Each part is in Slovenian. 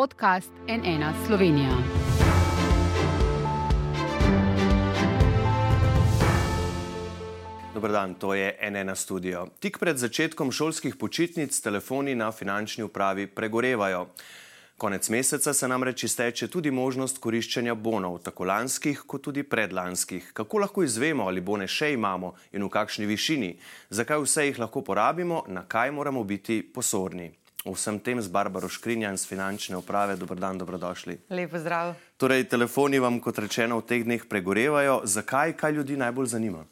podcast NN Slovenija. Dobar dan, to je NN studio. Tik pred začetkom šolskih počitnic telefoni na finančni upravi pregorevajo. Konec meseca se namreč izteče tudi možnost koriščenja bonov, tako lanskih kot tudi predlanskih. Kako lahko izvemo, ali bone še imamo in v kakšni višini, zakaj vse jih lahko porabimo, na kaj moramo biti Vsem tem z Barbaro Škrinjan z finančne uprave. Dobr dan, dobrodošli. Lepo zdrav. Torej, telefoni vam, kot rečeno, v teh dneh pregorevajo. Zakaj, kaj ljudi najbolj zanima?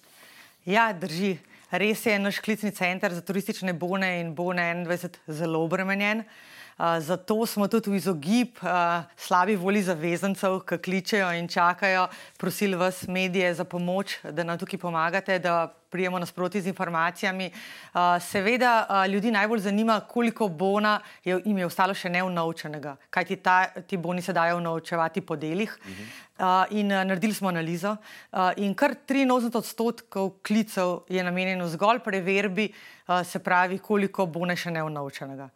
Ja, drži. Res je naš klicni center za turistične bone in bone 21 zelo obremenjen. Zato smo tudi v izogib slabi volji zavezancev, ki kličejo in čakajo, prosili vas, medije, za pomoč, da nam tukaj pomagate, da prijemo nasproti z informacijami. Seveda, ljudi najbolj zanima, koliko bona je, jim je ostalo še neunovčenega, kajti ta, ti boni se dajo unovčevati po delih. In naredili smo analizo, in kar 83 odstotkov klicev je namenjeno zgolj preverbi, se pravi, koliko bone še neunovčenega.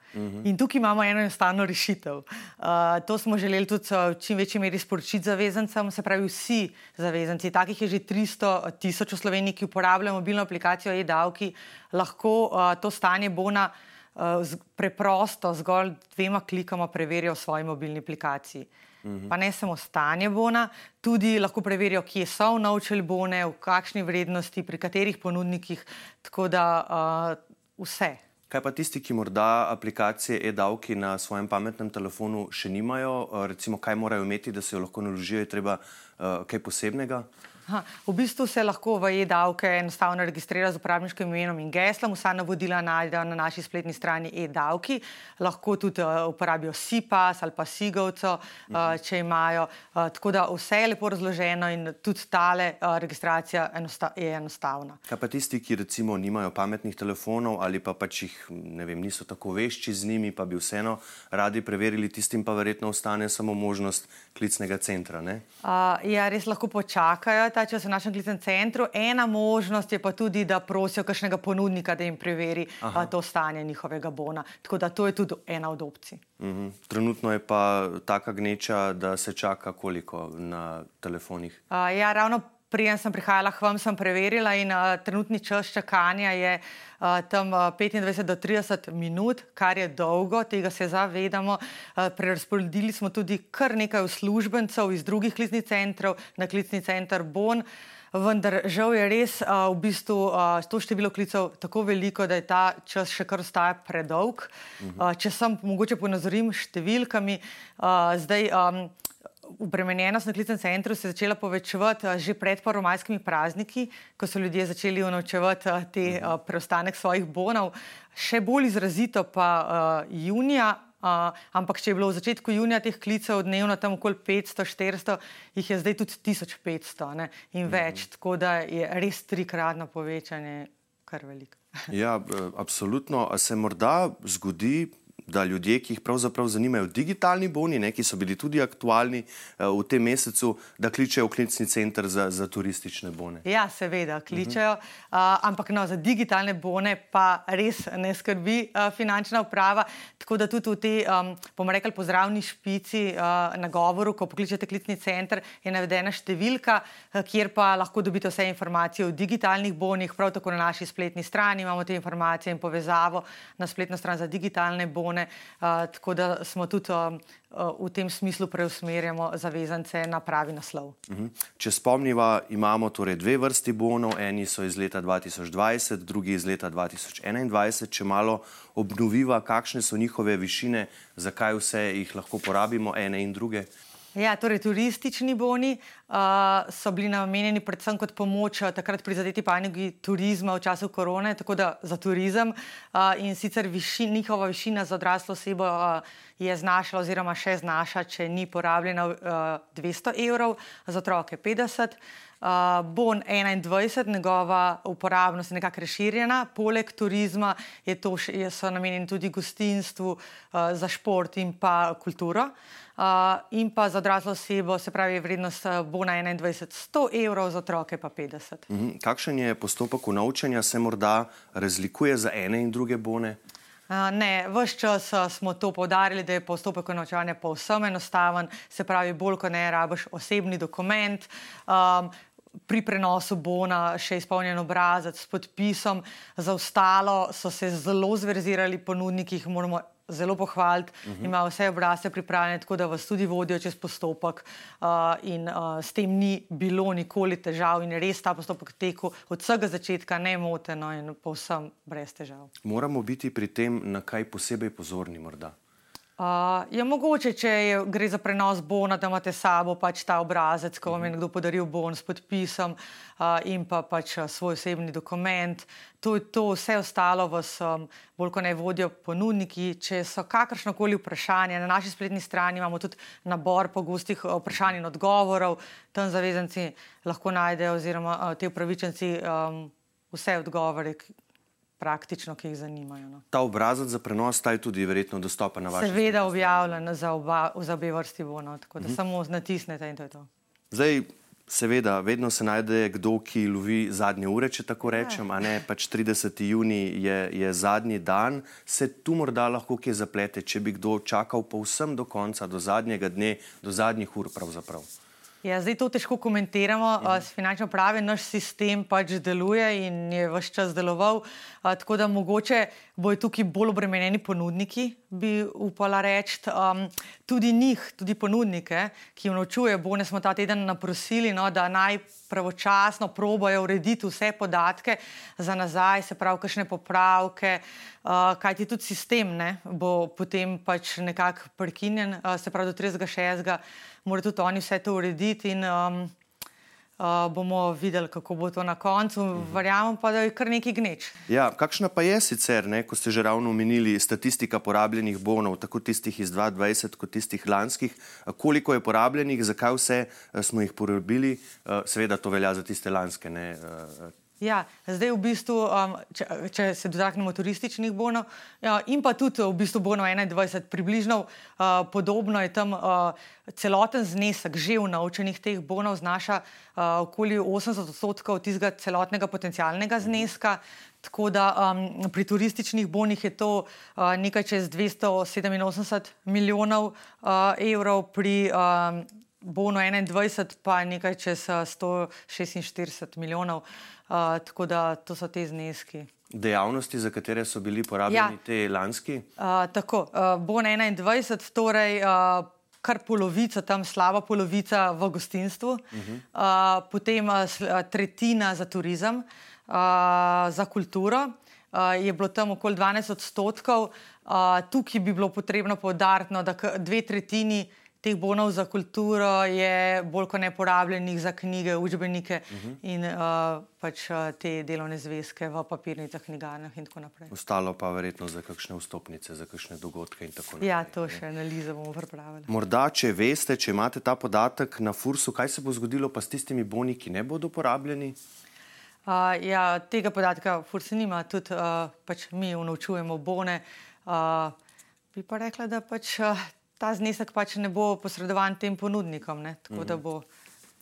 In tukaj imamo eno enostavno rešitev. To smo želeli tudi v čim večji meri sporočiti zavezancem, se pravi, vsi zavezanci, takih je že 300 tisoč v Sloveniji, ki uporabljajo mobilno aplikacijo e-davki, lahko uh, to stanje bona uh, z, preprosto, zgolj dvema klikama preverijo v svoji mobilni aplikaciji. Uhum. Pa ne samo stanje bona, tudi lahko preverijo, kje so naučili bone, v kakšni vrednosti, pri katerih ponudnikih, tako da uh, vse. Kaj pa tisti, ki morda aplikacije e-davki na svojem pametnem telefonu še nimajo, recimo, kaj morajo imeti, da se jo lahko naložijo, je treba uh, kaj posebnega? Aha, v bistvu se lahko v e-davke enostavno registrira z uporabniškim imenom in geslom. Vsa navodila najdejo na naši spletni strani e-davki. Lahko tudi uh, uporabijo SIPAS ali pa SIGOVCO, uh, če imajo. Uh, tako da vse je lepo razloženo in tudi tale uh, registracija enosta je enostavna. Kaj pa tisti, ki recimo nimajo pametnih telefonov ali pa pač jih vem, niso tako vešči z njimi, pa bi vseeno radi preverili, tistim pa verjetno ostane samo možnost klicnega centra? Uh, ja, res lahko počakajo ta čas v našem klicnem centru. Ena možnost je pa tudi, da prosijo kakšnega ponudnika, da jim preveri a, to stanje njihovega bona. Tako da to je tudi ena od opcij. Uhum. Trenutno je pa taka gneča, da se čaka koliko na telefonih. A, ja, ravno Prijem sem prihajala, hvam sem preverila in uh, trenutni čas čakanja je uh, tam uh, 25 do 30 minut, kar je dolgo, tega se zavedamo. Uh, Prerasporedili smo tudi kar nekaj uslužbencev iz drugih klicnih centrov na klicni center Bon. Vendar žal je res uh, v bistvu uh, to število klicev tako veliko, da je ta čas še kar ostaja predolg. Uh, če sem mogoče ponazorim številkami, uh, zdaj. Um, Obremenjenost na klicnem centru se je začela povečevati že pred prvomajskimi prazniki, ko so ljudje začeli unovčevati te uh, preostanek svojih bonov, še bolj izrazito pa uh, junija. Uh, ampak, če je bilo v začetku junija teh klicev dnevno tam okoli 500-400, jih je zdaj tudi 1500 ne, in več, mhm. tako da je res trikratno povečanje, kar veliko. ja, absolutno. A se morda zgodi, da ljudje, ki jih pravzaprav zanimajo digitalni boni, ne, ki so bili tudi aktualni uh, v tem mesecu, da kličejo v klicni center za, za turistične bone. Ja, seveda, kličejo, uh -huh. uh, ampak no, za digitalne bone pa res ne skrbi uh, finančna uprava. Tako da tudi v tej, um, bomo rekli, pozdravni špici uh, na govoru, ko pokličete klicni center, je navedena številka, uh, kjer pa lahko dobite vse informacije o digitalnih bonih. Prav tako na naši spletni strani imamo te informacije in povezavo na spletno stran za digitalne bone milijone, uh, tako da smo tudi uh, v tem smislu preusmerjamo zavezance na pravi naslov. Uh mhm. -huh. Če spomniva, imamo torej dve vrsti bonov, eni so iz leta 2020, drugi iz leta 2021. Če malo obnoviva, kakšne so njihove višine, zakaj vse jih lahko porabimo, ene in druge. Ja, torej, turistični boni uh, so bili namenjeni predvsem kot pomoč takrat prizadeti panogi turizma v času korone, tako da za turizem. Uh, in sicer višin, njihova višina za odraslo osebo uh, je znašala, oziroma še znaša, če ni porabljena, uh, 200 evrov, za otroke 50. Uh, bon 21, njegova uporabnost je nekako razširjena, poleg turizma je to, je, so namenjeni tudi gostinstvu, uh, za šport in pa kulturo. Uh, Uh, in pa za odraslo osebo, se pravi, vrednost bona 21, 100 evrov, za otroke pa 50. Mhm. Kakšen je postopek unovčenja, se morda razlikuje za ene in druge bone? Ne, vse čas smo to povdarjali, da je postopek unovčevanja povsem enostaven, se pravi, bolj kot ne rabiš osebni dokument. Um, Pri prenosu bona še izpolnjen obrazec s podpisom, za ostalo so se zelo zverzirali ponudniki, jih moramo zelo pohvaliti, uh -huh. ima vse obrazce pripravljene, tako da vas tudi vodijo čez postopek. Uh, in uh, s tem ni bilo nikoli težav, in res ta postopek tekel od vsega začetka nemoteno in povsem brez težav. Moramo biti pri tem na kaj posebej pozorni, morda. Uh, je mogoče, če je, gre za prenos bona, da imate sabo pač ta obrazec, ko vam je nekdo podaril bon s podpisom uh, in pa pač svoj osebni dokument. To je to, vse ostalo vas um, bolj kot ne vodijo ponudniki. Če so kakršnokoli vprašanja, na naši spletni strani imamo tudi nabor pogostih vprašanj in odgovorov, tam zavezanci lahko najdejo oziroma uh, te upravičenci um, vse odgovore, praktično, ki jih zanimajo. No. Ta obrazec za prenos je tudi verjetno dostopen na vašem mestu. Seveda objavljen za, oba, za obe vrsti bonov, tako da uh mhm. -huh. samo natisnete in to je to. Zdaj, seveda, vedno se najde kdo, ki lovi zadnje ure, če tako rečem, a ne pač 30. juni je, je zadnji dan, se tu morda lahko kje zaplete, če bi kdo čakal povsem do konca, do zadnjega dne, do zadnjih ur pravzaprav. Ja, zdaj to težko komentiramo. Mhm. S finančno pravi naš sistem pač deluje in je vse čas deloval. Tako da mogoče bojo tukaj bolj obremenjeni ponudniki, bi upala reči. Um, tudi njih, tudi ponudnike, ki vnočuje, bo ne smo ta teden naprosili, no, da naj pravočasno probojajo urediti vse podatke za nazaj, se pravi, kakšne popravke, uh, kajti tudi sistem ne, bo potem pač nekako prekinjen, uh, se pravi, do 36. morajo tudi oni vse to urediti. In, um, uh, bomo videli, kako bo to na koncu. Mhm. Verjamem pa, da je kar nekaj gneč. Ja, kakšna pa je sicer, ne, ko ste že ravno omenili, statistika porabljenih bonov, tako tistih iz 2020, kot tistih lanskih, koliko je porabljenih, zakaj vse smo jih porabili, seveda to velja za tiste lanske. Ne, Ja, zdaj v bistvu, um, če, če se dotaknemo turističnih bonov ja, in pa tudi v bistvu bonov 21, približno uh, podobno je tam uh, celoten znesek že v naučenih teh bonov znaša uh, okoli 80 odstotkov tistega celotnega potencialnega zneska. Tako da um, pri turističnih bonih je to uh, nekaj čez 287 milijonov uh, evrov, pri um, bonu 21 pa nekaj čez 146 milijonov. Uh, tako da to so te zneski. Dejavnosti, za katere so bili porabljeni ja. te lanski? Uh, tako, uh, bon 21, torej. Uh, Kar polovica, tam slaba polovica v gostinstvu, uh -huh. uh, potem uh, tretjina za turizem, uh, za kulturo, uh, je bilo tam okoli 12 odstotkov. Uh, tukaj bi bilo potrebno poudariti, no, da dve tretjini uh, teh bonov za kulturo je bolj kot neporabljenih za knjige, učbenike uh mhm. -huh. in uh, pač uh, te delovne zvezke v papirnicah, knjigarnah in tako naprej. Ostalo pa verjetno za kakšne vstopnice, za kakšne dogodke in tako naprej. Ja, to še analizo bomo pripravili. Morda, če veste, če imate ta podatek na fursu, kaj se bo zgodilo pa s tistimi boni, ki ne bodo porabljeni? Uh, ja, tega podatka fursa nima, tudi uh, pač mi unovčujemo bone. Uh, bi pa rekla, da pač. Uh, ta znesek pač ne bo posredovan tem ponudnikom, ne? tako da bo.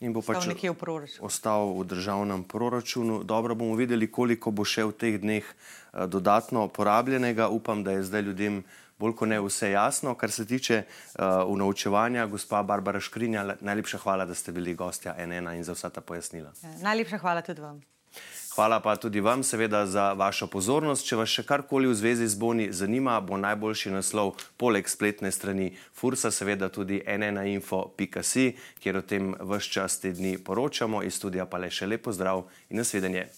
In bo pač nekje v proračunu. Ostal v državnem proračunu. Dobro bomo videli, koliko bo še v teh dneh uh, dodatno porabljenega. Upam, da je zdaj ljudem bolj kot ne vse jasno. Kar se tiče uh, unovčevanja, gospa Barbara Škrinja, najlepša hvala, da ste bili gostja NN in za vsa ta pojasnila. Ja, najlepša hvala tudi vam. Hvala pa tudi vam, seveda, za vašo pozornost. Če vas še karkoli v zvezi z boni zanima, bo najboljši naslov poleg spletne strani Fursa, seveda tudi nnainfo.si, kjer o tem vse čas te dni poročamo. Iz studija pa le še lepo zdrav in nasvidenje.